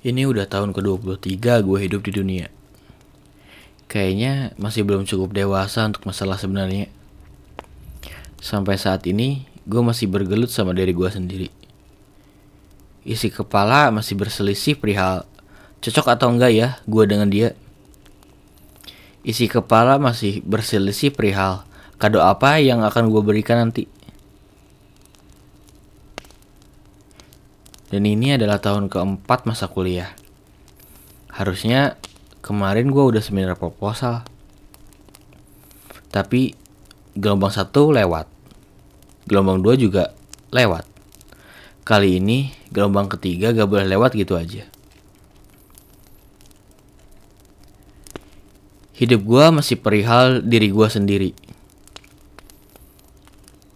Ini udah tahun ke-23 gue hidup di dunia. Kayaknya masih belum cukup dewasa untuk masalah sebenarnya. Sampai saat ini, gue masih bergelut sama diri gue sendiri. Isi kepala masih berselisih perihal cocok atau enggak ya gue dengan dia. Isi kepala masih berselisih perihal kado apa yang akan gue berikan nanti. Dan ini adalah tahun keempat masa kuliah. Harusnya kemarin gue udah seminar proposal. Tapi gelombang satu lewat. Gelombang dua juga lewat. Kali ini gelombang ketiga gak boleh lewat gitu aja. Hidup gue masih perihal diri gue sendiri.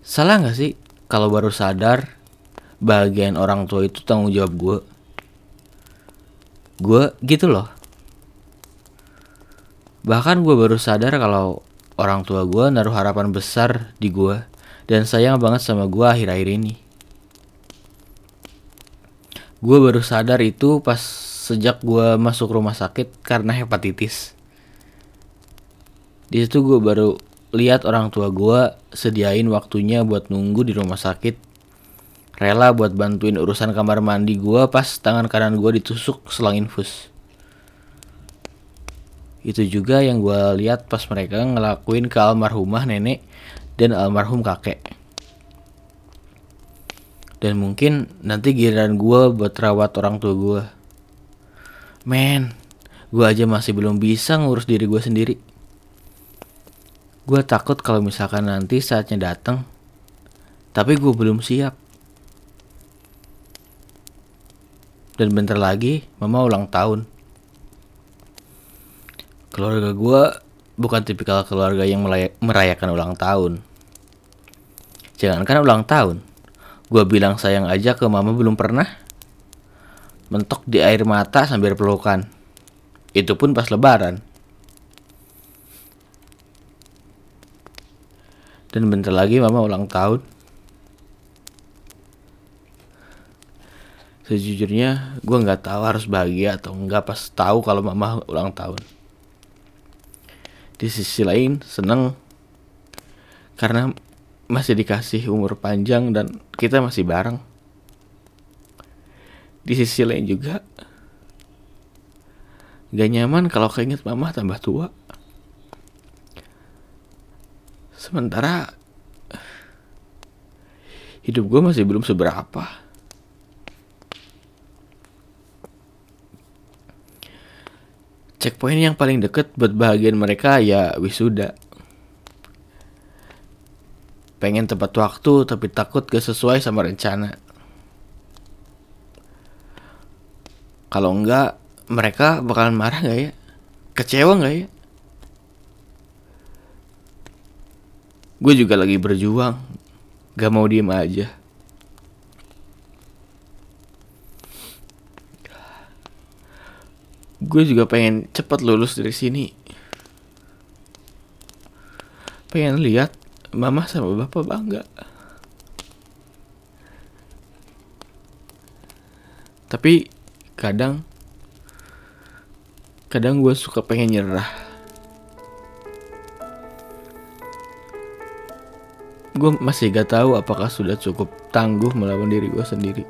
Salah gak sih kalau baru sadar bagian orang tua itu tanggung jawab gue gue gitu loh. Bahkan gue baru sadar kalau orang tua gue naruh harapan besar di gue dan sayang banget sama gue akhir-akhir ini. Gue baru sadar itu pas sejak gue masuk rumah sakit karena hepatitis. Di situ gue baru lihat orang tua gue sediain waktunya buat nunggu di rumah sakit rela buat bantuin urusan kamar mandi gue pas tangan kanan gue ditusuk selang infus. Itu juga yang gue lihat pas mereka ngelakuin ke almarhumah nenek dan almarhum kakek. Dan mungkin nanti giliran gue buat rawat orang tua gue. Men, gue aja masih belum bisa ngurus diri gue sendiri. Gue takut kalau misalkan nanti saatnya datang, tapi gue belum siap. Dan bentar lagi mama ulang tahun. Keluarga gue bukan tipikal keluarga yang merayakan ulang tahun. Jangankan ulang tahun, gue bilang sayang aja ke mama belum pernah. Mentok di air mata sambil pelukan. Itu pun pas lebaran. Dan bentar lagi mama ulang tahun. Sejujurnya gue nggak tahu harus bahagia atau enggak pas tahu kalau mama ulang tahun. Di sisi lain seneng karena masih dikasih umur panjang dan kita masih bareng. Di sisi lain juga gak nyaman kalau keinget mama tambah tua. Sementara hidup gue masih belum seberapa. Checkpoint yang paling deket buat bagian mereka ya wisuda. Pengen tepat waktu tapi takut gak sesuai sama rencana. Kalau enggak, mereka bakalan marah gak ya? Kecewa gak ya? Gue juga lagi berjuang, gak mau diem aja. Gue juga pengen cepat lulus dari sini. Pengen lihat mama sama bapak bangga. Tapi kadang kadang gue suka pengen nyerah. Gue masih gak tahu apakah sudah cukup tangguh melawan diri gue sendiri